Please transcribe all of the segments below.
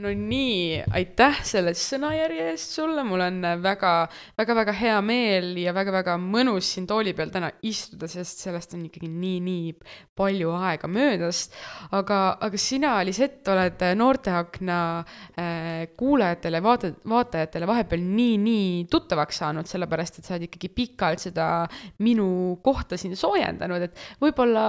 no nii, aitäh selle sõnajärje eest sulle, mul on väga, väga, väga hea meel ja väga-väga mõnus siin tooli peal täna istuda, sest sellest on ikkagi nii-nii palju aega möödas. aga, aga sina, Lisett, oled Noorteakna äh, kuulajatele, vaata-, vaatajatele vahepeal nii-nii tuttavaks saanud, sellepärast et sa oled ikkagi pikalt seda minu kohta siin soojendanud, et võib-olla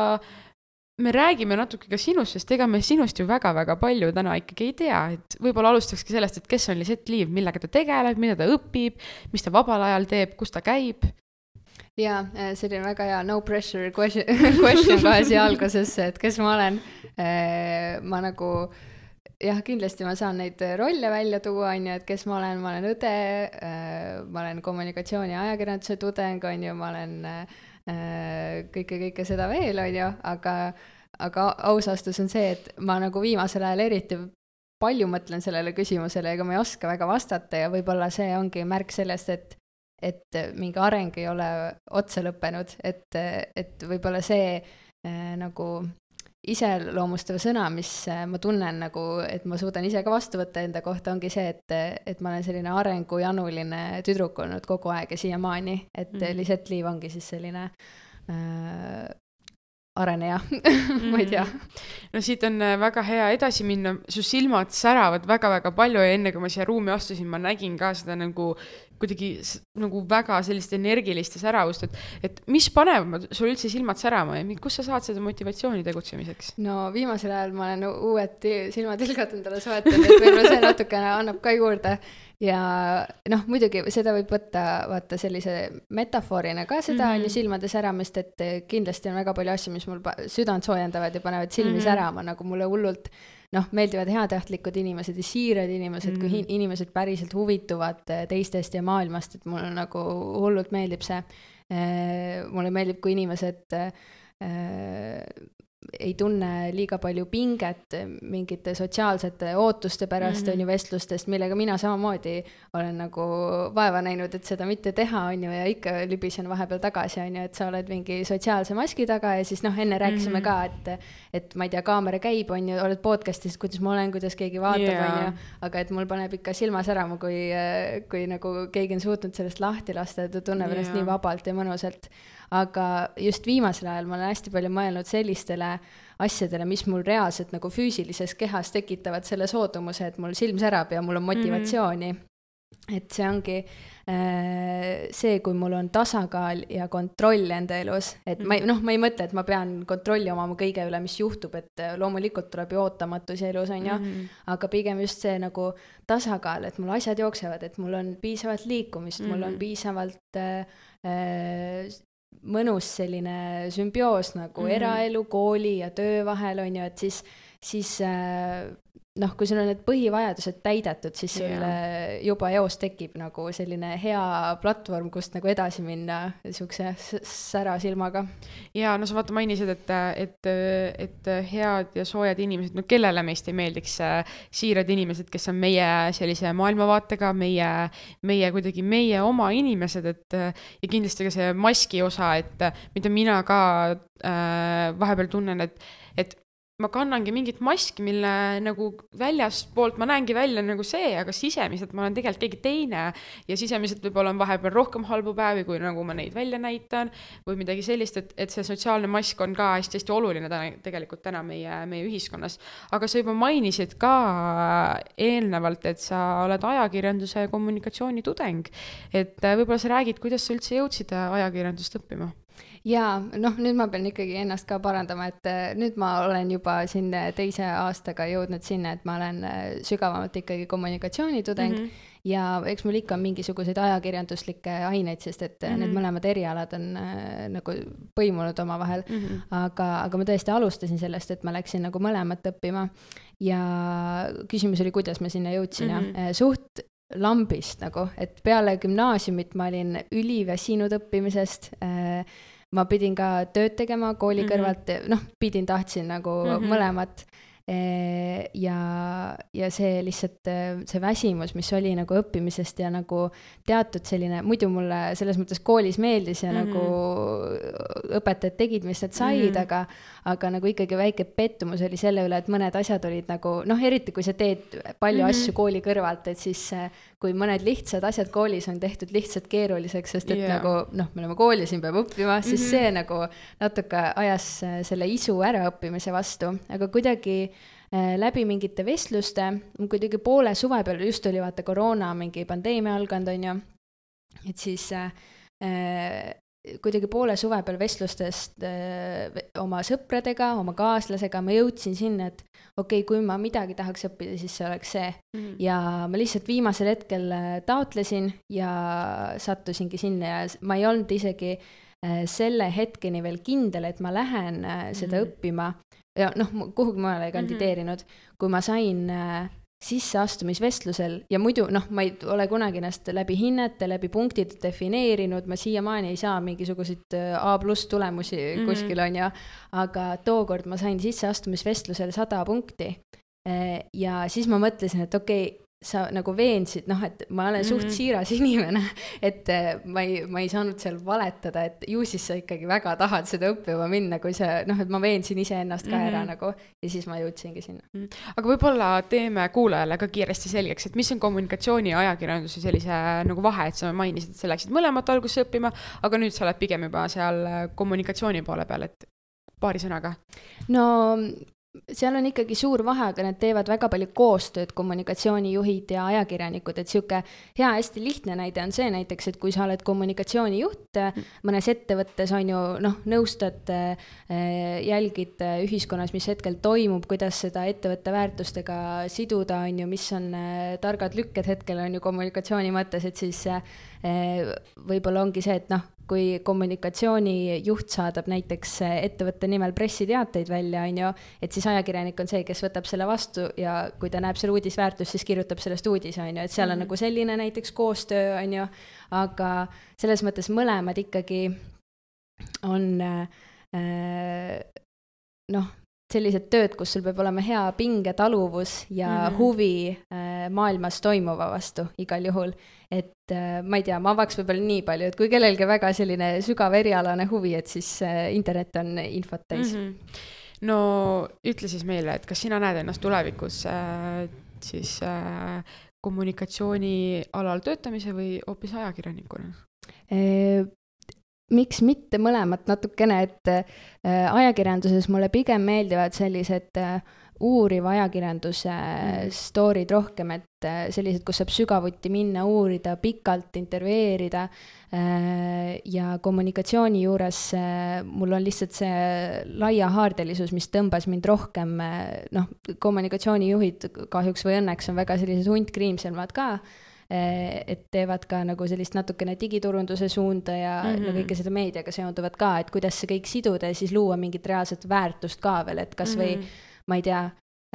me räägime natuke ka sinust, sest ega me sinust ju väga-väga palju täna ikkagi ei tea, et võib-olla alustakski sellest, et kes on Lisett Liiv, millega ta tegeleb, mida ta õpib, mis ta vabal ajal teeb, kus ta käib? jaa, äh, selline väga hea no pressure question, question kohe siia algusesse, et kes ma olen. Äh, ma nagu jah, kindlasti ma saan neid rolle välja tuua, on ju, et kes ma olen, ma olen õde, äh, ma olen kommunikatsiooni ja ajakirjanduse tudeng, on ju, ma olen kõike, kõike seda veel, on ju, aga aga aus vastus on see, et ma nagu viimasel ajal eriti palju mõtlen sellele küsimusele, ega ma ei oska väga vastata ja võib-olla see ongi märk sellest, et et mingi areng ei ole otsa lõppenud, et, et võib-olla see äh, nagu iseloomustav sõna, mis äh, ma tunnen nagu, et ma suudan ise ka vastu võtta enda kohta, ongi see, et, et ma olen selline arengujanuline tüdruk olnud kogu aeg ja siiamaani, et mm -hmm. Lisett Liiv ongi siis selline äh, areneja ma ei tea. no siit on äh, väga hea edasi minna, su silmad säravad väga-väga palju ja enne kui ma siia ruumi astusin, ma nägin ka seda nagu kuidagi nagu väga sellist energilist ja säravust, et, et mis paneb sul üldse silmad särama ja kust sa saad seda motivatsiooni tegutsemiseks? no viimasel ajal ma olen uued silmatilgad endale soetanud, et võib-olla see natukene annab ka juurde ja noh, muidugi seda võib võtta vaata sellise metafoorina ka seda on mm -hmm. ju silmade säramist, et kindlasti on väga palju asju, mis mul südant soojendavad ja panevad silmi mm -hmm. särama, nagu mulle hullult noh, meeldivad heatahtlikud inimesed ja siirad inimesed mm, -hmm. kui inimesed päriselt huvituvad teistest ja maailmast, et mulle nagu hullult meeldib see. mulle meeldib, kui inimesed ei tunne liiga palju pinget mingite sotsiaalsete ootuste pärast, on mm -hmm. ju, vestlustest, millega mina samamoodi olen nagu vaeva näinud, et seda mitte teha, on ju, ja ikka libisen vahepeal tagasi, on ju, et sa oled mingi sotsiaalse maski taga ja siis noh, enne rääkisime mm -hmm. ka, et et ma ei tea, kaamera käib, on ju, oled podcast'is, kuidas ma olen, kuidas keegi vaatab yeah., on ju, aga et mul paneb ikka silma särama, kui, kui nagu keegi on suutnud sellest lahti lasta ja ta tunneb yeah. ennast nii vabalt ja mõnusalt aga just viimasel ajal ma olen hästi palju mõelnud sellistele asjadele, mis mul reaalselt nagu füüsilises kehas tekitavad selle soodumuse, et mul silm särab ja mul on motivatsiooni mm. -hmm. et see ongi äh, see, kui mul on tasakaal ja kontroll enda elus, et ma ei, noh, ma ei mõtle, et ma pean kontrolli omama kõige üle, mis juhtub, et äh, loomulikult tuleb ju ootamatusi elus, on ju mm, -hmm. aga pigem just see nagu tasakaal, et mul asjad jooksevad, et mul on piisavalt liikumist mm, -hmm. mul on piisavalt äh, äh mõnus selline sümbioos nagu mm -hmm. eraelu, kooli ja töö vahel on ju, et siis, siis äh, noh, kui sul on need põhivajadused täidetud, siis sul yeah. juba eos tekib nagu selline hea platvorm, kust nagu edasi minna siukse sära silmaga. ja no sa vaata mainisid, et, et, et head ja soojad inimesed, no kellele meist ei meeldiks äh, siirad inimesed, kes on meie sellise maailmavaatega, meie, meie kuidagi meie oma inimesed, et ja kindlasti ka see maski osa, et mida mina ka äh, vahepeal tunnen, et ma kannangi mingit maski, mille nagu väljaspoolt ma näengi välja nagu see, aga sisemiselt ma olen tegelikult keegi teine ja sisemiselt võib-olla on vahepeal rohkem halbu päevi, kui nagu ma neid välja näitan või midagi sellist, et, et see sotsiaalne mask on ka hästi-hästi oluline täna, tegelikult täna meie, meie ühiskonnas. aga sa juba mainisid ka eelnevalt, et sa oled ajakirjanduse ja kommunikatsiooni tudeng. et võib-olla sa räägid, kuidas sa üldse jõudsid ajakirjandust õppima? Jaa, noh, nüüd ma pean ikkagi ennast ka parandama, et äh, nüüd ma olen juba siin äh, teise aastaga jõudnud sinna, et ma olen äh, sügavamalt ikkagi kommunikatsioonitudeng mm. -hmm ja eks mul ikka on mingisuguseid ajakirjanduslikke aineid, sest et mm -hmm. need mõlemad erialad on äh, nagu põimunud omavahel mm. -hmm. aga, aga ma tõesti alustasin sellest, et ma läksin nagu mõlemat õppima. ja küsimus oli, kuidas ma sinna jõudsin mm -hmm. ja suht lambist nagu, et peale gümnaasiumit ma olin üliväsinud õppimisest äh, ma pidin ka tööd tegema kooli mm -hmm. kõrvalt, noh, pidin, tahtsin nagu mm -hmm. mõlemat. E, ja, ja see lihtsalt, see väsimus, mis oli nagu õppimisest ja nagu teatud selline, muidu mulle selles mõttes koolis meeldis ja mm -hmm. nagu õpetajad tegid, mis nad said mm, -hmm. aga, aga nagu ikkagi väike pettumus oli selle üle, et mõned asjad olid nagu noh, eriti kui sa teed palju mm -hmm. asju kooli kõrvalt, et siis kui mõned lihtsad asjad koolis on tehtud lihtsalt keeruliseks, sest et yeah. nagu noh, me oleme koolis, siin peab õppima, siis mm -hmm. see nagu natuke ajas selle isu äraõppimise vastu, aga kuidagi Äh, läbi mingite vestluste, kuidagi poole suve peal, just oli vaata koroona mingi pandeemia alganud, on ju, et siis äh, kuidagi poole suve peal vestlustest äh, oma sõpradega, oma kaaslasega, ma jõudsin sinna, et okei okay,, kui ma midagi tahaks õppida, siis see oleks see mm. -hmm. ja ma lihtsalt viimasel hetkel äh, taotlesin ja sattusingi sinna ja ma ei olnud isegi äh, selle hetkeni veel kindel, et ma lähen äh, seda mm -hmm. õppima ja noh, kuhugi mujale ei mhm. kandideerinud mm, -hmm. kui ma sain äh, sisseastumisvestlusel ja muidu noh, ma ei ole kunagi ennast läbi hinnete, läbi punktide defineerinud, ma siiamaani ei saa mingisuguseid äh, A pluss tulemusi mm -hmm. kuskil on ju, aga tookord ma sain sisseastumisvestlusel sada punkti. Äh, ja siis ma mõtlesin, et okei okay,, sa nagu veensid, noh, et ma olen suht mm -hmm. siiras inimene, et äh, ma ei, ma ei saanud seal valetada, et ju siis sa ikkagi väga tahad seda õppima minna, kui sa noh, et ma veensin iseennast ka mm -hmm. ära nagu ja siis ma jõudsingi sinna mm. -hmm. aga võib-olla teeme kuulajale ka kiiresti selgeks, et mis on kommunikatsiooni ja ajakirjanduse sellise nagu vahe, et sa mainisid, et sa läksid mõlemat alguses õppima, aga nüüd sa oled pigem juba seal kommunikatsiooni poole peal, et paari sõnaga? no seal on ikkagi suur vahe, aga nad teevad väga palju koostööd, kommunikatsioonijuhid ja ajakirjanikud, et sihuke hea, hästi lihtne näide on see näiteks, et kui sa oled kommunikatsioonijuht mm. mõnes ettevõttes, on ju, noh, nõustad, eh, jälgid ühiskonnas, mis hetkel toimub, kuidas seda ettevõtte väärtustega siduda, on ju, mis on eh, targad lükked hetkel, on ju, kommunikatsiooni mõttes, et siis eh, võib-olla ongi see, et noh, kui kommunikatsioonijuht saadab näiteks ettevõtte nimel pressiteateid välja, on ju, et siis ajakirjanik on see, kes võtab selle vastu ja kui ta näeb seal uudisväärtust, siis kirjutab sellest uudise, on ju, et seal on mm -hmm. nagu selline näiteks koostöö, on ju, aga selles mõttes mõlemad ikkagi on äh, noh, sellised tööd, kus sul peab olema hea pingetaluvus ja mm -hmm. huvi äh, maailmas toimuva vastu igal juhul. et äh, ma ei tea, ma avaks võib-olla nii palju, et kui kellelgi väga selline sügav erialane huvi, et siis äh, internet on infot täis mm. -hmm. no ütle siis meile, et kas sina näed ennast tulevikus äh, siis äh, kommunikatsiooni alal töötamise või hoopis ajakirjanikuna? Äh, miks mitte mõlemat natukene, et äh, ajakirjanduses mulle pigem meeldivad sellised äh, uuriva ajakirjanduse mm. story'd rohkem, et äh, sellised, kus saab sügavuti minna, uurida, pikalt intervjueerida äh,. ja kommunikatsiooni juures äh, mul on lihtsalt see laiahaardelisus, mis tõmbas mind rohkem äh,, noh, kommunikatsioonijuhid kahjuks või õnneks on väga sellised huntkriimsemad ka et teevad ka nagu sellist natukene digiturunduse suunda ja mm -hmm. no kõike seda meediaga seonduvat ka, et kuidas see kõik siduda ja siis luua mingit reaalset väärtust ka veel, et kasvõi mm -hmm. ma ei tea,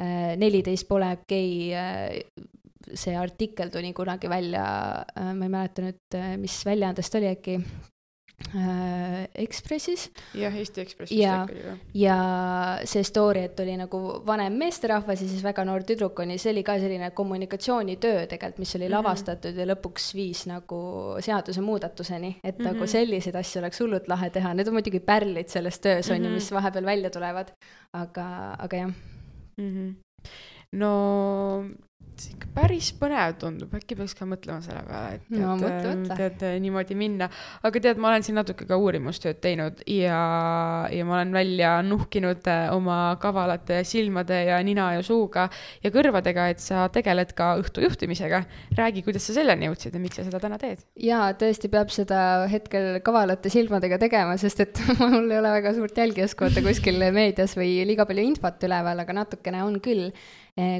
eh, neliteist pole okei okay, see artikkel tuli kunagi välja, ma ei mäleta nüüd, mis väljaandest oli äkki, Ekspressis. jah, Eesti Ekspressis ja, ja see story, et oli nagu vanem meesterahvas ja siis väga noor tüdruk on ja see oli ka selline kommunikatsioonitöö tegelikult, mis oli mm -hmm. lavastatud ja lõpuks viis nagu seadusemuudatuseni, et mm -hmm. nagu selliseid asju oleks hullult lahe teha, need on muidugi pärlid selles töös mm, -hmm. on ju, mhm. mis vahepeal välja tulevad, aga, aga jah mm. -hmm. no see ikka päris põnev tundub, äkki peaks ka mõtlema selle peale, et no, mõtle, mõtle. tead niimoodi minna. aga tead, ma olen siin natuke ka uurimustööd teinud ja, ja ma olen välja nuhkinud äh, oma kavalate silmade ja nina ja suuga ja kõrvadega, et sa tegeled ka õhtujuhtimisega. räägi, kuidas sa selleni jõudsid ja miks sa seda täna teed? jaa, tõesti peab seda hetkel kavalate silmadega tegema, sest et mul ei ole väga suurt jälgijaskonda kuskil meedias või liiga palju infot üleval, aga natukene on küll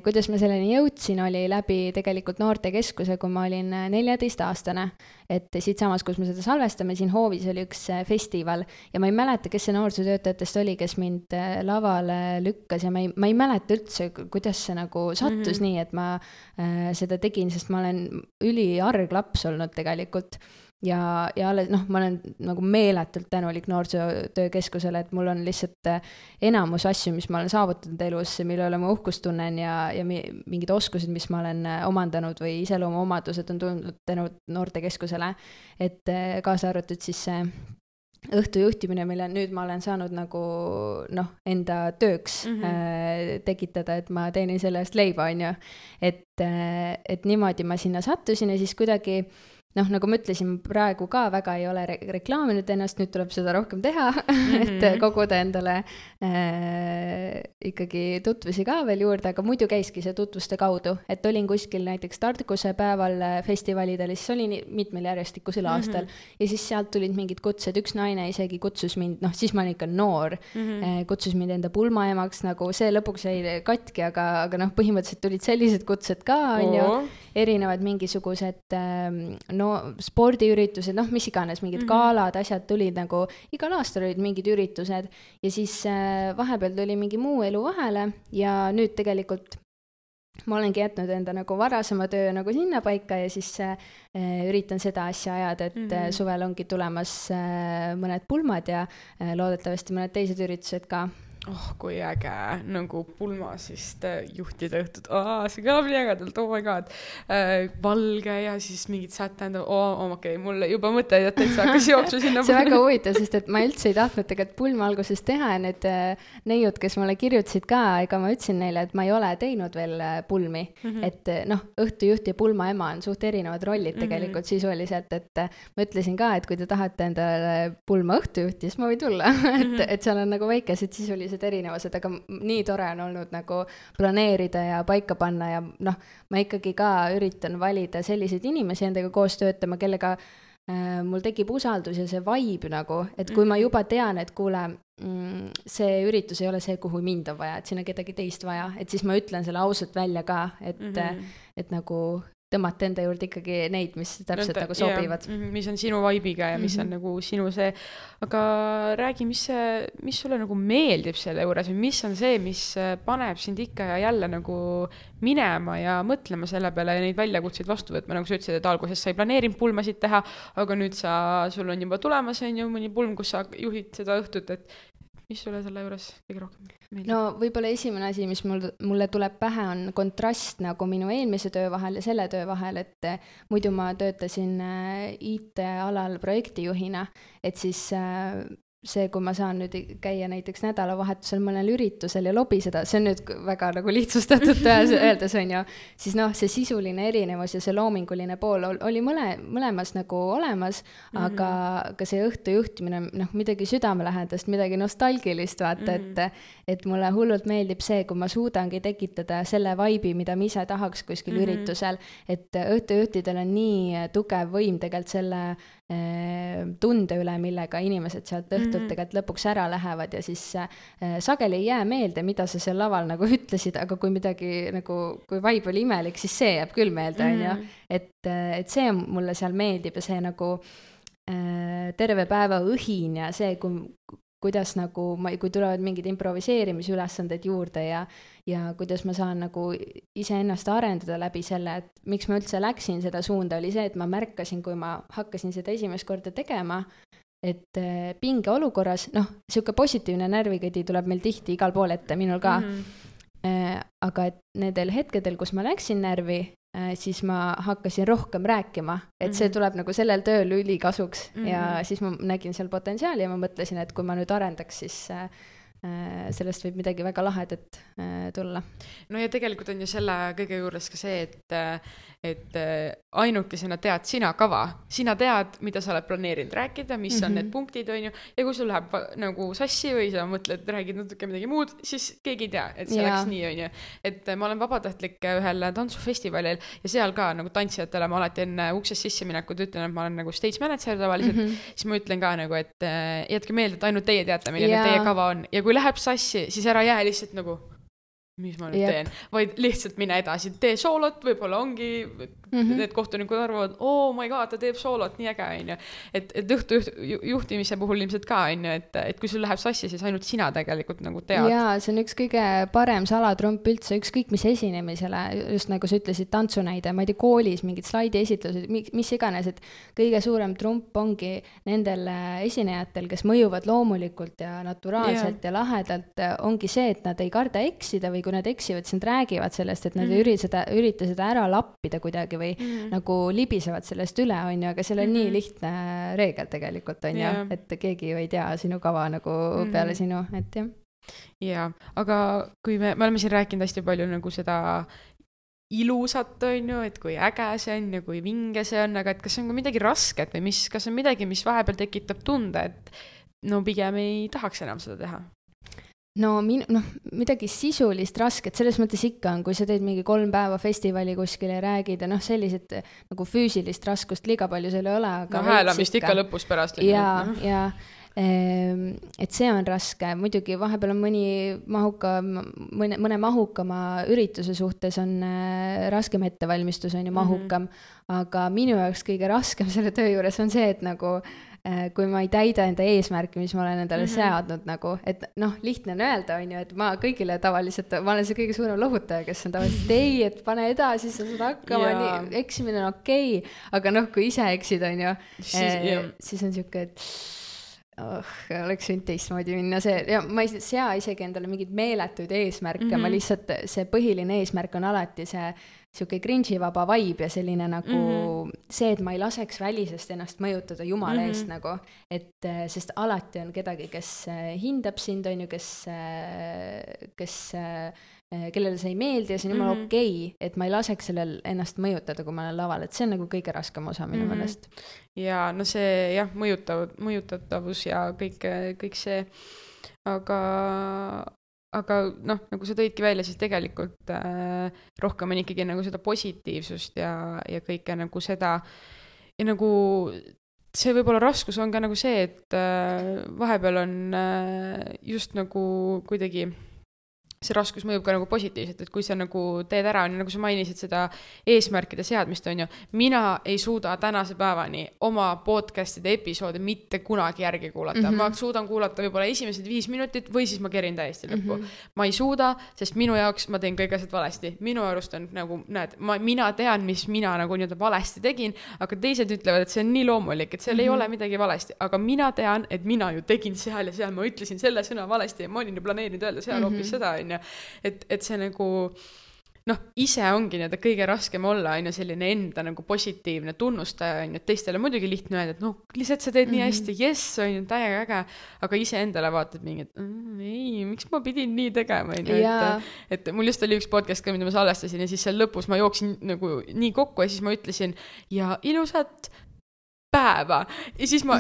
kuidas ma selleni jõudsin, oli läbi tegelikult noortekeskuse, kui ma olin eh, neljateistaastane. et siitsamas, kus me seda salvestame, siin hoovis oli üks eh, festival ja ma ei mäleta, kes see noorsootöötajatest oli, kes mind lavale lükkas ja ma ei, ma ei mäleta üldse, kuidas see nagu sattus mm -hmm. nii, et ma äh, seda tegin, sest ma olen üliarg laps olnud tegelikult ja, ja alles noh, ma olen nagu meeletult tänulik Noorsootöökeskusele, et mul on lihtsalt äh, enamus asju, mis ma olen saavutanud elus, mille üle ma uhkust tunnen ja, ja mingid oskused, mis ma olen äh, omandanud või iseloomuomadused on tulnud tänu Noortekeskusele. et äh, kaasa arvatud siis see õhtujuhtimine, mille nüüd ma olen saanud nagu noh, enda tööks mm -hmm. äh, tekitada, et ma teenin selle eest leiba, on ju. et, et niimoodi ma sinna sattusin ja siis kuidagi äh, noh, nagu ma ütlesin, praegu ka väga ei ole re reklaaminud ennast, nüüd tuleb seda rohkem teha mm, -hmm. et mhm. koguda endale äh, ikkagi tutvusi ka veel juurde, aga muidu käiski see tutvuste kaudu, et olin kuskil näiteks Tartuse päeval äh, festivalidel, siis olin mitmel järjestikusel aastal mm -hmm. ja siis sealt tulid mingid kutsed, üks naine isegi kutsus mind, noh, siis ma olin ikka noor mm, -hmm. kutsus mind enda pulmaemaks, nagu see lõpuks jäi katki, aga, aga noh, põhimõtteliselt tulid sellised kutsed ka, on ju, erinevad mingisugused ähm, no spordiüritused, noh, mis iganes, mingid mm -hmm. galad, asjad tulid nagu, igal aastal olid mingid üritused ja siis äh, vahepeal tuli mingi muu elu vahele ja nüüd tegelikult ma olengi jätnud enda nagu varasema töö nagu sinnapaika ja siis äh, üritan seda asja ajada, et mm -hmm. suvel ongi tulemas äh, mõned pulmad ja äh, loodetavasti mõned teised üritused ka oh kui äge, nagu pulmasist juhtida õhtut, see kõlab nii ägedalt, oh my god äh,. valge ja siis mingid sätendavad, oh, oh okei okay,, mulle juba mõte täitsa hakkas jooksma sinna see on väga huvitav, sest et ma üldse ei tahtnud tegelikult pulma alguses teha ja need äh, neiud, kes mulle kirjutasid ka, ega ma ütlesin neile, et ma ei ole teinud veel äh, pulmi mm. -hmm. et äh, noh, õhtujuht ja pulmaema on suht erinevad rollid mhm. tegelikult mm -hmm. sisuliselt, et äh, ma ütlesin ka, et kui te tahate endale pulma õhtujuhti, siis ma võin tulla et mm, -hmm. et seal on nagu väikesed sisulised sellised erinevused, aga nii tore on olnud nagu planeerida ja paika panna ja noh, ma ikkagi ka üritan valida selliseid inimesi endaga koos töötama, kellega äh, mul tekib usaldus ja see vibe nagu, et kui ma mhm. juba tean, et kuule mm,, see üritus ei ole see, kuhu mind on vaja, et siin on kedagi teist vaja, et siis ma ütlen selle ausalt välja ka, et mm, -hmm. et nagu tõmmata enda juurde ikkagi neid, mis täpselt Nende, nagu sobivad. Mhm, mis on sinu vibe'iga ja mis mm -hmm. on mhm. nagu sinu see, aga räägi, mis mis sulle nagu meeldib selle juures või mis on see, mis äh, paneb sind ikka ja jälle nagu minema ja mõtlema selle peale ja neid väljakutseid vastu võtma, nagu sa ütlesid, et alguses sa ei planeerinud pulmasid teha, aga nüüd sa, sul on juba tulemas, on ju, mõni pulm, kus sa juhid seda õhtut, et mis sulle selle juures kõige rohkem meeldib? no võib-olla esimene asi, mis mul, mulle tuleb pähe, on kontrast nagu minu eelmise töö vahel ja selle töö vahel, et eh, muidu ma töötasin eh, IT-alal projektijuhina, et siis eh, see, kui ma saan nüüd käia näiteks nädalavahetusel mõnel üritusel ja lobiseda, see on nüüd väga nagu lihtsustatud öeldes, on ju, siis noh, see sisuline erinevus ja see loominguline pool oli mõle, mõlemas nagu olemas mm, -hmm. aga ka see õhtu juhtimine, noh, midagi südamelähedast, midagi nostalgilist, vaata mm, -hmm. et et mulle hullult meeldib see, kui ma suudangi tekitada selle vibe'i, mida ma ise tahaks kuskil mm -hmm. üritusel, et õhtujuhtidel on nii tugev võim tegelikult selle Ehm, tunde üle, millega inimesed sealt õhtult mm -hmm. tegelikult lõpuks ära lähevad ja siis äh, sageli ei jää meelde, mida sa seal laval nagu ütlesid, aga kui midagi nagu, kui vibe oli imelik, siis see jääb küll meelde, on ju. Mhm. et, et see mulle seal meeldib ja see nagu äh, terve päeva õhin ja see, kui, kuidas nagu ma, kui tulevad mingid improviseerimisülesanded juurde ja, ja kuidas ma saan nagu iseennast arendada läbi selle, et miks ma üldse läksin seda suunda, oli see, et ma märkasin, kui ma hakkasin seda esimest korda tegema, et äh, pingeolukorras, noh, niisugune positiivne närvikõdi tuleb meil tihti igal pool ette, minul ka mm. -hmm. aga et nendel hetkedel, kus ma läksin närvi, siis ma hakkasin rohkem rääkima, et see mhm. tuleb nagu sellel tööl ülikasuks mm -hmm. ja mhm. siis ma nägin seal potentsiaali ja ma mõtlesin, et kui ma nüüd arendaks, siis äh, äh, sellest võib midagi väga lahedat tulla. no ja tegelikult on ju selle kõige juures ka see, et et äh, ainukesena tead sina kava, sina tead, mida sa oled planeerinud rääkida, mis mm -hmm. on need mhm. punktid, on ju, ja kui sul läheb nagu sassi või sa mõtled, räägid natuke midagi muud, siis keegi ei tea, et see ja. läks nii, on ju. et ma olen vabatahtlik ühel tantsufestivalil ja seal ka nagu tantsijatele ma alati enne uksest sisseminekut ütlen, et ma olen nagu stage manager tavaliselt mm, -hmm. siis ma ütlen ka nagu, et äh, jätke meelde, et ainult teie teate, milline teie kava on ja kui läheb sassi, siis ära jää lihtsalt nagu mis ma nüüd yep. teen, vaid lihtsalt mine edasi, tee soolot, võib-olla ongi mm, -hmm. need kohtunikud arvavad, oh my god, ta teeb soolot, nii äge, onju. et, et õhtu juht, juhtimise puhul ilmselt ka, onju, et, et kui sul läheb sassi, siis ainult sina tegelikult nagu tead. jaa, see on üks kõige parem salatrump üldse, ükskõik mis esinemisele, just nagu sa ütlesid, tantsunäide, ma ei tea, koolis mingid slaidiesitlused, mis iganes, et kõige suurem trump ongi nendel esinejatel, kes mõjuvad loomulikult ja naturaalselt yeah. ja lahedalt, ongi see, et nad ei karda eksida või kui nad eksivad, siis nad räägivad sellest, et nad mm. ei ürita seda, ürita seda ära lappida kuidagi, midagi või mm -hmm. nagu libisevad sellest üle, on ju, aga seal on mm -hmm. nii lihtne reegel tegelikult, on ju, et keegi ju ei tea sinu kava nagu mm -hmm. peale sinu, et jah jaa, aga kui me, me oleme siin rääkinud hästi palju nagu seda ilusat, on ju, et kui äge see on ja kui vinge see on, aga et kas on ka midagi rasket või mis, kas on midagi, mis vahepeal tekitab tunde, et no pigem ei tahaks enam seda teha? No min-, noh, midagi sisulist rasket selles mõttes ikka on, kui sa teed mingi kolm päeva festivali kuskil ja räägid ja noh, sellised nagu füüsilist raskust liiga palju seal ei ole, aga no häälamist ikka lõpus pärast. jaa, jaa ehm, et see on raske, muidugi vahepeal on mõni mahuka, mõne, mõne mahukama ürituse suhtes on äh, raskem ettevalmistus, on ju, mahukam mm. -hmm. aga minu jaoks kõige raskem selle töö juures on see, et nagu kui ma ei täida enda eesmärki, mis ma olen endale mm -hmm. seadnud nagu, et noh, lihtne on öelda, on ju, et ma kõigile tavaliselt, ma olen see kõige suurem lohutaja, kes on tavaliselt ei, et pane edasi, sa saad hakkama nii, eksimine on okei okay., aga noh, kui ise eksid, on ju, eh, siis on sihuke, et oh, oleks võinud teistmoodi minna, see ja ma ei sea isegi endale mingeid meeletuid eesmärke mm, -hmm. ma mhm. lihtsalt, see põhiline eesmärk on alati see sihuke cringe'i vaba vibe ja selline nagu mm -hmm. see, et ma ei laseks välisest ennast mõjutada jumala mm -hmm. eest nagu, et eh, sest alati on kedagi, kes eh, hindab sind, on ju, kes, eh, kes kellele see ei meeldi ja see on jumala mm -hmm. okei okay,, et ma ei laseks sellel ennast mõjutada, kui ma olen laval, et see on nagu kõige raskem osa minu mm -hmm. meelest. ja no see jah, mõjutav, mõjutatavus ja kõik, kõik see, aga, aga noh, nagu sa tõidki välja, siis tegelikult äh, rohkem on ikkagi nagu seda positiivsust ja, ja kõike nagu seda. Ja nagu see võib-olla raskus on ka nagu see, et äh, vahepeal on äh, just nagu kuidagi see raskus mõjub ka nagu positiivselt, et kui sa nagu teed ära, nagu sa mainisid seda eesmärkide seadmist, on ju, mina ei suuda tänase päevani oma podcast'ide episoode mitte kunagi järgi kuulata mm, -hmm. ma suudan kuulata võib-olla esimesed viis minutit või siis ma kerin täiesti lõppu mm. -hmm. ma ei suuda, sest minu jaoks ma teen kõik asjad valesti, minu arust on nagu näed, ma, mina tean, mis mina nagu nii-öelda valesti tegin, aga teised ütlevad, et see on nii loomulik, et seal mm -hmm. ei mhm. ole midagi valesti, aga mina tean, et mina ju tegin seal ja seal, ma ütlesin selle sõna valesti ja ma olin ju planeerinud öelda seal hoopis mm -hmm. seda, on ju et, et see nagu noh, ise ongi nii-öelda kõige raskem olla, on ju, selline enda nagu positiivne tunnustaja, on ju, et teistele muidugi lihtne öelda, et noh, lihtsalt sa teed mm -hmm. nii mhm. hästi, jess, on ju, täiega äge, aga iseendale vaatad mingi, et mm, ei, miks ma pidin nii tegema, on ju, et et mul just oli üks podcast ka, mida ma salvestasin ja siis seal lõpus ma jooksin nagu nii kokku ja siis ma ütlesin ja ilusat päeva ja siis ma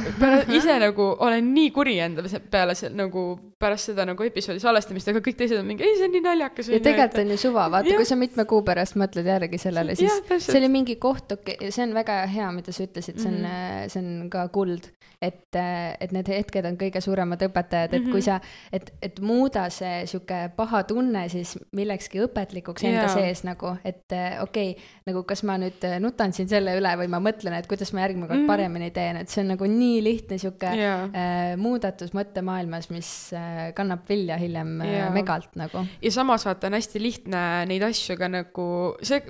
ise nagu olen nii kuri enda peale see nagu pärast seda nagu episoodi salvestamist, aga kõik teised on mingi, ei, see on nii naljakas. ja tegelikult on ju suva, vaata, kui sa mitme kuu pärast mõtled järgi sellele, siis ja, see oli mingi koht, okei okay,, see on väga hea, mida sa ütlesid, see on mm, -hmm. see on ka kuld. et, et need hetked on kõige suuremad õpetajad, et mm -hmm. kui mhm. sa, et, et muuda see sihuke paha tunne siis millekski õpetlikuks enda yeah. sees nagu, et okei okay,, nagu kas ma nüüd nutan siin selle üle või ma mõtlen, et kuidas ma järgmine kord mm -hmm. Paremini teen, et see on nagu nii lihtne sihuke yeah. äh, muudatus mõttemaailmas, mis äh, kannab vilja hiljem äh, ja. megalt nagu. ja samas vaata on hästi lihtne neid asju ka nagu, see,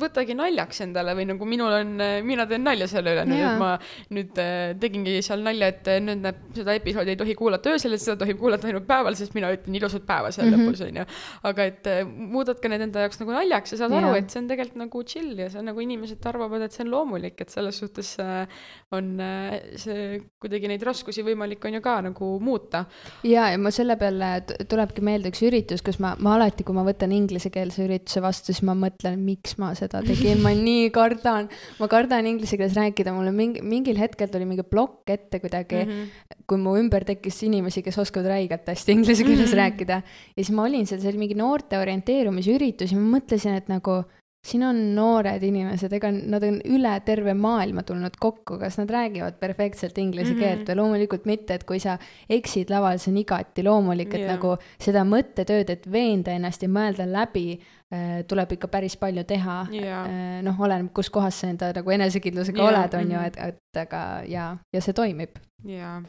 võtagi naljaks endale või nagu minul on, mina teen nalja selle üle nüüd, et ma nüüd äh, tegingi seal nalja, et äh, nüüd näeb, seda episoodi ei tohi kuulata öösel, et seda tohib kuulata ainult päeval, sest mina ütlen ilusat päeva seal mm -hmm. lõpus, onju. aga et muudad ka need enda jaoks nagu naljaks ja saad ja. aru, et see on tegelikult nagu chill ja see on nagu inimesed arvavad, et see on loomulik, et selles suhtes on see kuidagi neid raskusi võimalik on ju ka nagu muuta. ja, ja ma selle peale tulebki meelde üks üritus, kus ma, ma alati, kui ma võtan inglisekeelse ürituse vastu, siis ma mõtlen, miks ma seda tegin, ma nii kardan, ma kardan inglise keeles rääkida, mul on mingi, mingil hetkel tuli mingi plokk ette kuidagi mm, -hmm. kui mu ümber tekkis inimesi, kes oskavad räigelt hästi inglise keeles mm -hmm. rääkida. ja siis ma olin seal, see oli mingi noorte orienteerumisüritus ja ma mõtlesin, et nagu siin on noored inimesed, ega nad on üle terve maailma tulnud kokku, kas nad räägivad perfektselt inglise mm -hmm. keelt või loomulikult mitte, et kui sa eksid laval, see on igati loomulik, et yeah. nagu seda mõttetööd, et veenda ennast ja mõelda läbi äh,, tuleb ikka päris palju teha yeah.. Äh, noh, oleneb, kus kohas sa enda nagu enesekindlusega yeah. oled, on ju, mhm. et, et aga jaa, ja see toimib. jaa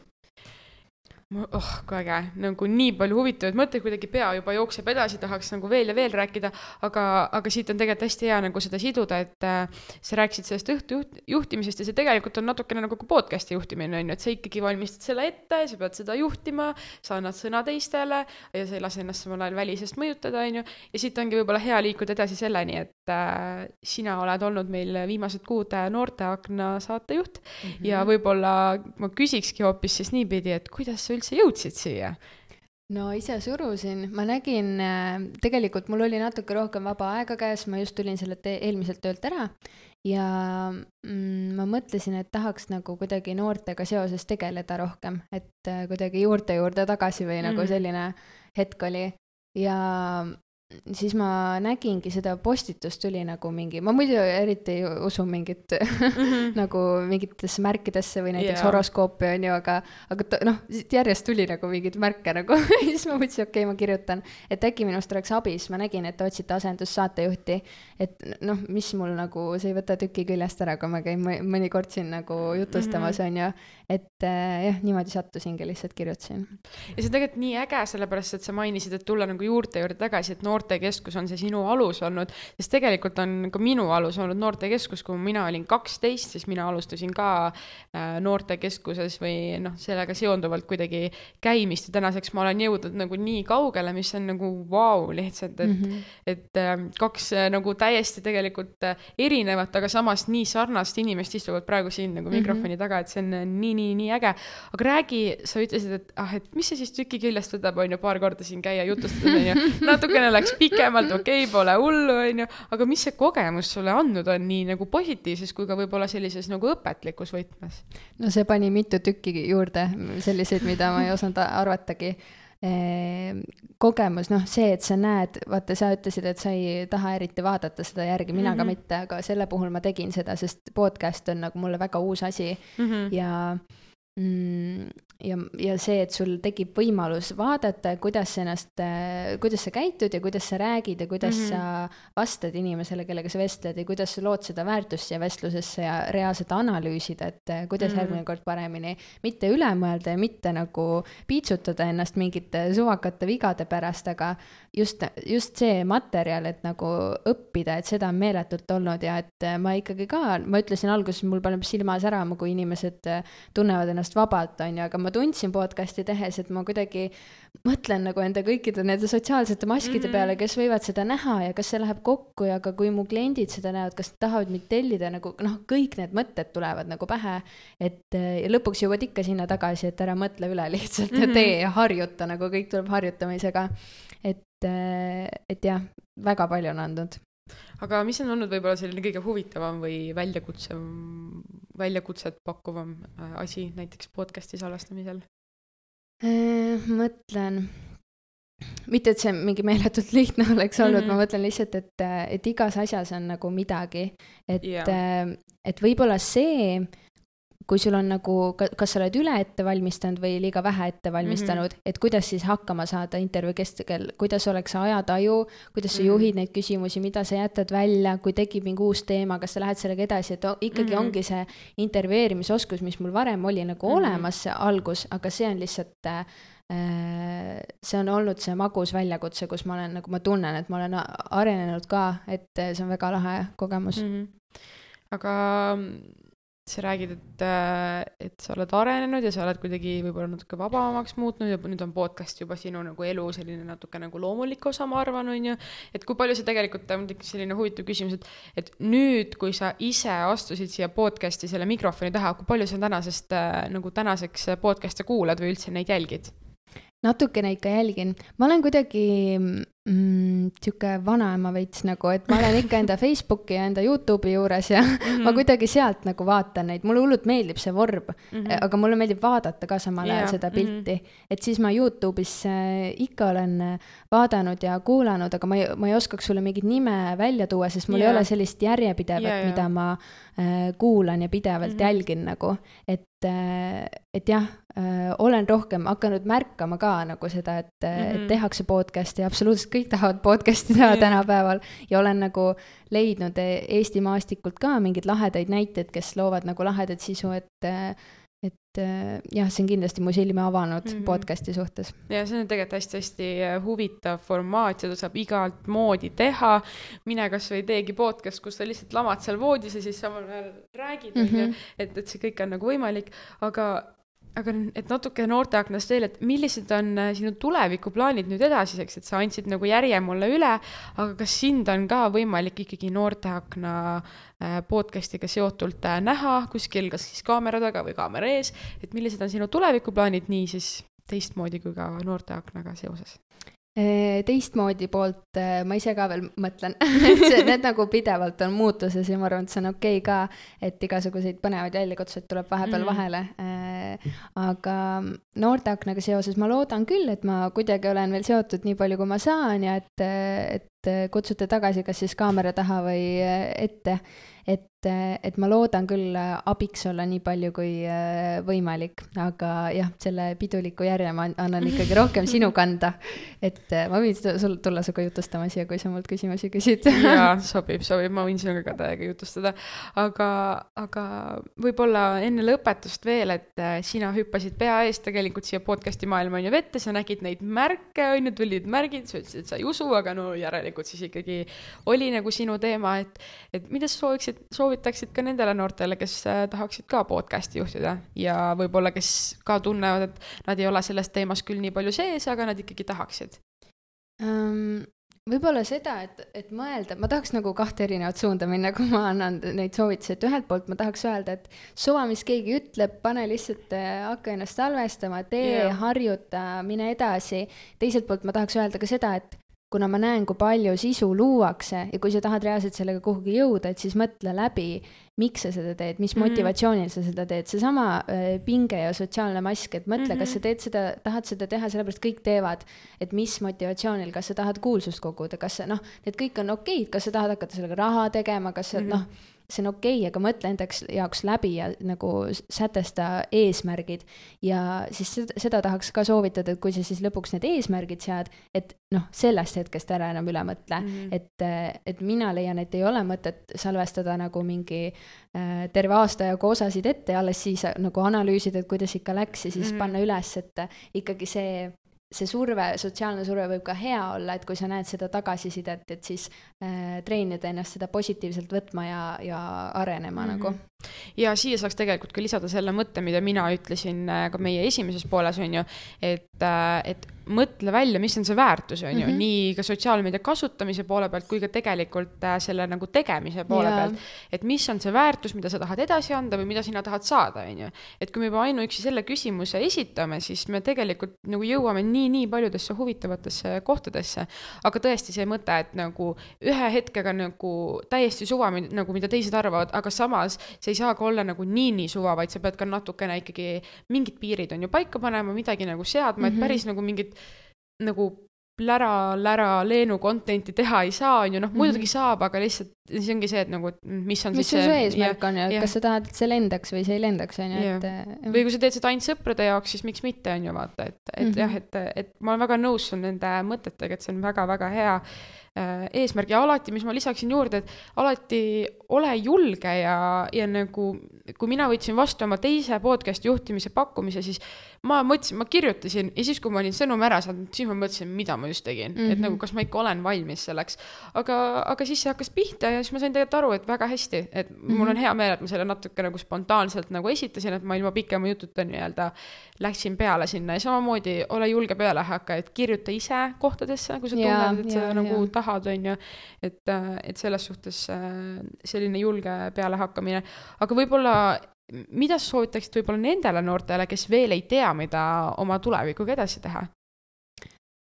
oh kui äge, nagu nii palju huvitavaid mõtteid, kuidagi pea juba jookseb edasi, tahaks nagu veel ja veel rääkida, aga, aga siit on tegelikult hästi hea nagu seda siduda, et äh, sa rääkisid sellest õhtu juht, juhtimisest ja see tegelikult on natukene nagu ka podcast'i juhtimine on ju, et sa ikkagi valmistad selle ette, sa pead seda juhtima, sa annad sõna teistele ja sa ei lase ennast samal ajal välisest mõjutada, on ju, ja siit ongi võib-olla hea liikuda edasi selleni, et sina oled olnud meil viimased kuud äh, Noorteakna saatejuht mm -hmm. ja võib-olla ma küsikski hoopis siis niipidi, et kuidas sa üldse jõudsid siia? no ise surusin, ma nägin, äh, tegelikult mul oli natuke rohkem vaba aega käes, ma just tulin sellelt eelmiselt töölt ära ja mm, ma mõtlesin, et tahaks nagu kuidagi noortega seoses tegeleda rohkem, et äh, kuidagi juurte juurde tagasi või mm. nagu selline hetk oli ja siis ma nägingi seda postitust tuli nagu mingi, ma muidu eriti ei usu mingit mm -hmm. nagu mingitesse märkidesse või näiteks yeah. horoskoopi on ju, aga, aga noh, järjest tuli nagu mingeid märke nagu siis ma mõtlesin, okei okay,, ma kirjutan, et äkki minust oleks abi, siis ma nägin, et te otsite asendussaatejuhti. et noh, mis mul nagu, see ei võta tüki küljest ära, kui ma käin mõnikord siin nagu jutustamas mm, -hmm. on ju. et äh, jah, niimoodi sattusingi, lihtsalt kirjutasin. ja see on tegelikult nii äge, sellepärast et sa mainisid, et tulla nagu juurte juurde tagasi, et noor noortekeskus on see sinu alus olnud, sest tegelikult on ka minu alus olnud noortekeskus, kui mina olin kaksteist, siis mina alustasin ka äh, noortekeskuses või noh, sellega seonduvalt kuidagi käimist ja tänaseks ma olen jõudnud nagu nii kaugele, mis on nagu vau wow, lihtsalt, et mm, -hmm. et äh, kaks äh, nagu täiesti tegelikult erinevat, aga samas nii sarnast inimest istuvad praegu siin nagu mm -hmm. mikrofoni taga, et see on nii, nii, nii äge. aga räägi, sa ütlesid, et ah, et mis see siis tüki küljest võtab, on ju, paar korda siin käia jutustada, on ju, natukene läks pikemalt, okei okay,, pole hullu, onju, aga mis see kogemus sulle andnud on nii nagu positiivses kui ka võib-olla sellises nagu õpetlikus võtmes? no see pani mitu tükki juurde, selliseid, mida ma ei osanud arvatagi ehm, kogemus, noh, see, et sa näed, vaata, sa ütlesid, et sa ei taha eriti vaadata seda järgi, mina mm -hmm. ka mhm. mitte, aga selle puhul ma tegin seda, sest podcast on nagu mulle väga uus asi mm -hmm. ja mm, ja, ja see, et sul tekib võimalus vaadata, kuidas sa ennast, kuidas sa käitud ja kuidas sa räägid ja kuidas mm -hmm. sa vastad inimesele, kellega sa vestled ja kuidas sa lood seda väärtust siia vestlusesse ja reaalselt analüüsida, et eh, kuidas mm -hmm. järgmine kord paremini, mitte üle mõelda ja mitte nagu piitsutada ennast mingite suvakate vigade pärast, aga just, just see materjal, et nagu õppida, et seda on meeletult olnud ja et eh, ma ikkagi ka, ma ütlesin alguses, mul paneb silma särama, kui inimesed tunnevad ennast vabalt, on ju, aga ma tundsin podcast'i tehes, et ma kuidagi mõtlen nagu enda kõikide nende sotsiaalsete maskide mm -hmm. peale, kes võivad seda näha ja kas see läheb kokku ja ka kui mu kliendid seda näevad, kas nad tahavad mind tellida nagu noh, kõik need mõtted tulevad nagu pähe. et ja lõpuks jõuad ikka sinna tagasi, et ära mõtle üle lihtsalt mm -hmm. ja tee ja harjuta, nagu kõik tuleb harjutamisega. et, et jah, väga palju on andnud aga mis on olnud võib-olla selline kõige huvitavam või väljakutse, väljakutset pakkuvam äh, asi näiteks podcast'i salvestamisel? Äh, mõtlen, mitte et see mingi meeletult lihtne oleks olnud mm, -hmm. ma mõtlen lihtsalt, et, et igas asjas on nagu midagi, et yeah., et võib-olla see kui sul on nagu, kas sa oled üle ette valmistanud või liiga vähe ette valmistanud mm, -hmm. et kuidas siis hakkama saada intervjuu kestel, kuidas oleks ajataju, kuidas sa mm -hmm. juhid neid küsimusi, mida sa jätad välja, kui tekib mingi uus teema, kas sa lähed sellega edasi, et ikkagi mm -hmm. ongi see intervjueerimisoskus, mis mul varem oli nagu mm -hmm. olemas, see algus, aga see on lihtsalt äh, see on olnud see magus väljakutse, kus ma olen nagu, ma tunnen, et ma olen arenenud ka, et see on väga lahe kogemus mm. -hmm. aga sa räägid, et, äh, et sa oled arenenud ja sa oled kuidagi võib-olla natuke vabamaks muutnud ja nüüd on podcast juba sinu nagu elu selline natuke nagu loomulik osa, ma arvan, on ju. et kui palju see tegelikult, mul tekkis selline huvitav küsimus, et, et nüüd, kui sa ise astusid siia podcast'i selle mikrofoni taha, kui palju sa tänasest äh, nagu tänaseks podcast'e kuulad või üldse neid jälgid? Natukene ikka jälgin, ma olen kuidagi mm, sihuke vanaema veits nagu, et ma olen ikka enda Facebooki ja enda Youtube'i juures ja mm -hmm. ma kuidagi sealt nagu vaatan neid, mulle hullult meeldib see vorm mm, -hmm. aga mulle meeldib vaadata ka samal ajal yeah. seda pilti mm. -hmm. et siis ma Youtube'is ikka olen äh, vaadanud ja kuulanud, aga ma ei, ma ei oskaks sulle mingit nime välja tuua, sest mul yeah. ei ole sellist järjepidevat yeah,, yeah. mida ma äh, kuulan ja pidevalt mm -hmm. jälgin nagu, et et jah olen rohkem hakanud märkama ka nagu seda, et mm, -hmm. et mhm. tehakse podcast'i ja absoluutselt kõik tahavad podcast'i teha yeah. tänapäeval ja olen nagu leidnud Eesti maastikult ka mingeid lahedaid näiteid, kes loovad nagu lahedat sisu, et et jah, see on kindlasti mu silme avanud mm -hmm. podcast'i suhtes. ja see on tegelikult hästi-hästi äh, huvitav formaat, seda saab igalt moodi teha. mine kasvõi teegi podcast, kus sa lihtsalt lamad seal voodis ja siis samal ajal räägid, onju, mhm. et, et see kõik on nagu võimalik, aga aga et natuke noorteaknast veel, et millised on äh, sinu tulevikuplaanid nüüd edasiseks, et sa andsid nagu järje mulle üle, aga kas sind on ka võimalik ikkagi noorteakna äh, podcast'iga seotult äh, näha kuskil, kas siis kaamera taga või kaamera ees, et millised on sinu tulevikuplaanid nii siis teistmoodi kui ka noorteaknaga seoses? Teistmoodi poolt ma ise ka veel mõtlen. Et see, need nagu pidevalt on muutuses ja ma arvan, et see on okei okay ka, et igasuguseid põnevaid väljakutseid tuleb vahepeal mm. vahele. Aga noorteaknaga seoses ma loodan küll, et ma kuidagi olen veel seotud nii palju, kui ma saan ja et, et kutsute tagasi kas siis kaamera taha või ette. Et, et ma loodan küll abiks olla nii palju kui äh, võimalik, aga jah, selle piduliku järje ma annan ikkagi rohkem sinu kanda. et äh, ma võin sul tulla sinuga jutustama siia, kui sa mult küsimusi küsid. jaa, sobib, sobib, ma võin sinuga ka täiega jutustada. aga, aga võib-olla enne lõpetust veel, et äh, sina hüppasid pea eest tegelikult siia podcast'i maailma on ju vette, sa nägid neid märke, on ju, tulid märgid, sa ütlesid, et sa ei usu, aga no järelikult siis ikkagi oli nagu sinu teema, et, et mida sa sooviksid soovitaksid, soovitaksid ka nendele noortele, kes äh, tahaksid ka podcast'i juhtida ja võib-olla, kes ka tunnevad, et nad ei ole selles teemas küll nii palju sees, aga nad ikkagi tahaksid um,? võib-olla seda, et, et mõelda, ma tahaks nagu kahte erinevat suunda minna, kui ma annan neid soovitusi, et ühelt poolt ma tahaks öelda, et suva, mis keegi ütleb, pane lihtsalt, äh, hakka ennast salvestama, tee yeah., harjuta, mine edasi. teiselt poolt ma tahaks öelda ka seda, et kuna ma näen, kui palju sisu luuakse ja kui sa tahad reaalselt sellega kuhugi jõuda, et siis mõtle läbi, miks sa seda teed, mis mm -hmm. motivatsioonil sa seda teed, seesama äh, pinge ja sotsiaalne mask, et mõtle mm, -hmm. kas sa teed seda, tahad seda teha, sellepärast kõik teevad, et mis motivatsioonil, kas sa tahad kuulsust koguda, kas sa noh, need kõik on okeid, kas sa tahad hakata sellega raha tegema, kas sa mm -hmm. noh see on okei okay,, aga mõtle endaks jaoks läbi ja nagu sätesta eesmärgid. ja siis seda, seda tahaks ka soovitada, et kui sa siis lõpuks need eesmärgid sead, et noh, sellest hetkest ära enam üle mõtle mm, -hmm. et, et mina leian, et ei ole mõtet salvestada nagu mingi äh, terve aasta jagu osasid ette ja alles siis nagu analüüsida, et kuidas ikka läks ja siis mm -hmm. panna üles, et ikkagi see see surve, sotsiaalne surve võib ka hea olla, et kui sa näed seda tagasisidet, et siis äh, treenida ennast seda positiivselt võtma ja, ja arenema mm -hmm. nagu. Ja siia saaks tegelikult ka lisada selle mõtte, mida mina ütlesin äh, ka meie esimeses pooles, on ju, et, äh, et mõtle välja, mis on see väärtus, on ju mm, -hmm. nii ka sotsiaalmeedia kasutamise poole pealt kui ka tegelikult äh, selle nagu tegemise poole yeah. pealt. et mis on see väärtus, mida sa tahad edasi anda või mida sina tahad saada, on ju. et kui me juba ainuüksi selle küsimuse esitame, siis me tegelikult nagu jõuame nii-nii paljudesse huvitavatesse kohtadesse. aga tõesti see mõte, et nagu ühe hetkega nagu täiesti suva, nagu mida teised arvavad, aga samas see ei saa ka olla nagu nii-nii suva, vaid sa pead ka natukene ikkagi mingid piirid on ju paika panema, midagi nagu seadma mm, -hmm. et mhm. päris nagu mingit nagu plära, lära, leenu content'i teha ei saa, on ju, noh, muidugi mm -hmm. saab, aga lihtsalt siis ongi see, et nagu, et mis on mis siis see eesmärk on ju, et kas sa tahad, et see lendaks või see ei lendaks, on ju, et. Äh, või kui sa teed seda ainult sõprade jaoks, siis miks mitte, on ju, vaata, et, et mm -hmm. jah, et, et ma olen väga nõus sul nende mõtetega, et see on väga-väga hea eesmärk. Ja alati, mis ma lisaksin juurde, et alati ole julge ja, ja nagu kui mina võtsin vastu oma teise podcast'i juhtimise pakkumise, siis ma mõtlesin, ma kirjutasin ja siis, kui ma olin sõnumi ära saanud, siis ma mõtlesin, mida ma just tegin mm, -hmm. et mhm. nagu kas ma ikka olen valmis selleks. aga, aga siis see hakkas pihta ja siis ma sain tegelikult aru, et väga hästi, et mm -hmm. mul on mhm. hea meel, et ma selle natuke nagu spontaanselt nagu esitasin, et ma ilma pikema jututa nii-öelda läksin peale sinna ja samamoodi ole julge pealehakkaja, et kirjuta ise kohtadesse, kui sa ja, tunned, et ja, sa nagu ja. tahad, on ju. et, et selles suhtes äh, selline julge pealehakkamine, aga võib-olla mida sa soovitaksid võib-olla nendele noortele, kes veel ei tea, mida oma tulevikuga edasi teha?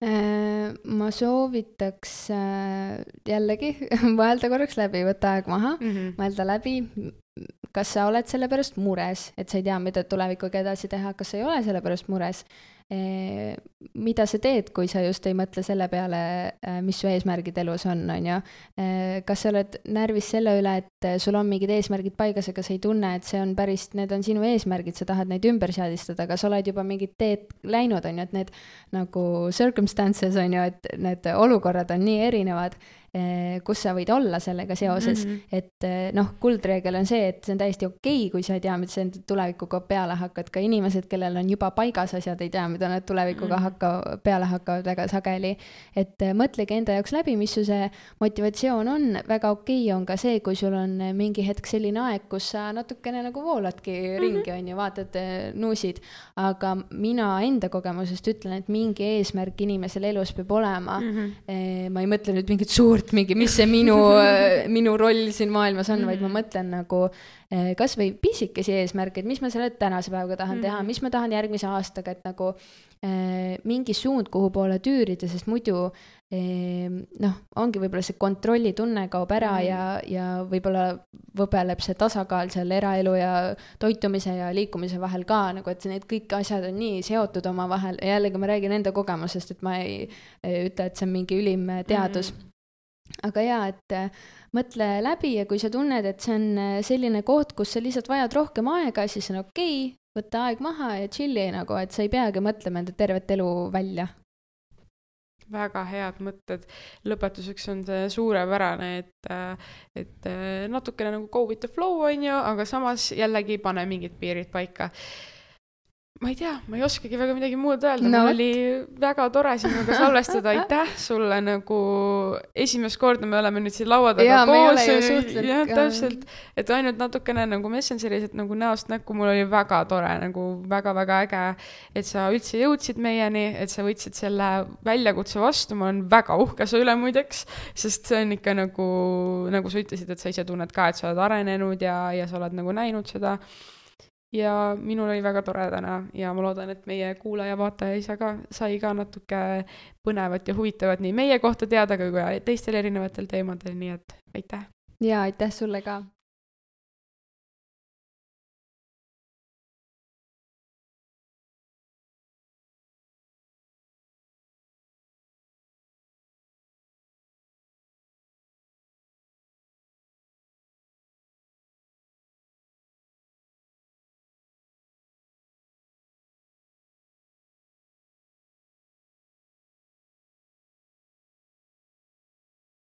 Äh, ma soovitaks äh, jällegi mõelda korraks läbi, võtta aeg maha mm, -hmm. mõelda läbi, kas sa oled selle pärast mures, et sa ei tea, mida tulevikuga edasi teha, kas sa ei ole selle pärast mures mida sa teed, kui sa just ei mõtle selle peale, eh, mis su eesmärgid elus on, on ju. Eh, kas sa oled närvis selle üle, et sul on mingid eesmärgid paigas, aga sa ei tunne, et see on päris, need on sinu eesmärgid, sa tahad neid ümber seadistada, kas sa oled juba mingit teed läinud, on ju, et need nagu circumstances on ju, et need olukorrad on nii erinevad Eh, kus sa võid olla sellega seoses mm, -hmm. et eh, noh, kuldreegel on see, et see on täiesti okei okay,, kui sa ei tea, mida sa enda tulevikuga peale hakkad, ka inimesed, kellel on juba paigas asjad, ei tea, mida mida nad tulevikuga Mhm. hakka-, peale hakkavad väga sageli. et äh, mõtlegi enda jaoks läbi, mis su see motivatsioon on, väga okei okay on ka see, kui sul on mingi hetk selline aeg, kus sa natukene nagu vooladki mm -hmm. ringi, on ju, vaatad, äh, nuusid. aga mina enda kogemusest ütlen, et mingi eesmärk inimesel elus peab olema mm. -hmm. Ma ei mõtle nüüd mingit suurt mingi, mis see minu minu roll siin maailmas on mm, -hmm. vaid ma mõtlen nagu kasvõi pisikesi eesmärke, et mis ma selle tänase päevaga tahan mm -hmm. teha, mis ma tahan järgmise aastaga, et nagu mingi suund, kuhu poole tüürida, sest muidu eh, noh, ongi võib-olla see kontrollitunne kaob ära mm. ja, ja võib-olla võbeleb see tasakaal seal eraelu ja toitumise ja liikumise vahel ka nagu, et need kõik asjad on nii seotud omavahel. Ja jällegi ma räägin enda kogemusest, et ma ei, ei ütle, et see on mingi ülim teadus. Mm. aga jaa, et äh, mõtle läbi ja kui sa tunned, et see on äh, selline koht, kus sa lihtsalt vajad rohkem aega, siis on okei. okay, võtta aeg maha ja chill'i nagu, et sa ei peagi mõtlema enda tervet elu välja. väga head mõtted. lõpetuseks on see suurepärane, et, et natukene nagu go with the flow on ju, aga samas jällegi pane mingid piirid paika ma ei tea, ma ei oskagi väga midagi muud öelda. No., mul oli väga tore sinuga salvestada, aitäh sulle nagu esimest korda me oleme nüüd siin laua taga ja, koos. jah, täpselt, et ainult natukene nagu Messengeris, et nagu näost näkku, mul oli väga tore, nagu väga-väga äge, et sa üldse jõudsid meieni, et sa võtsid selle väljakutse vastu, ma olen väga uhke su üle muideks, sest see on ikka nagu, nagu sa ütlesid, et sa ise tunned ka, et sa oled arenenud ja, ja sa oled nagu näinud seda ja minul oli väga tore täna ja ma loodan, et meie kuulaja-vaataja ise ka sai ka natuke põnevat ja huvitavat nii meie kohta teada kui ka teistel erinevatel teemadel, nii et aitäh! ja aitäh sulle ka!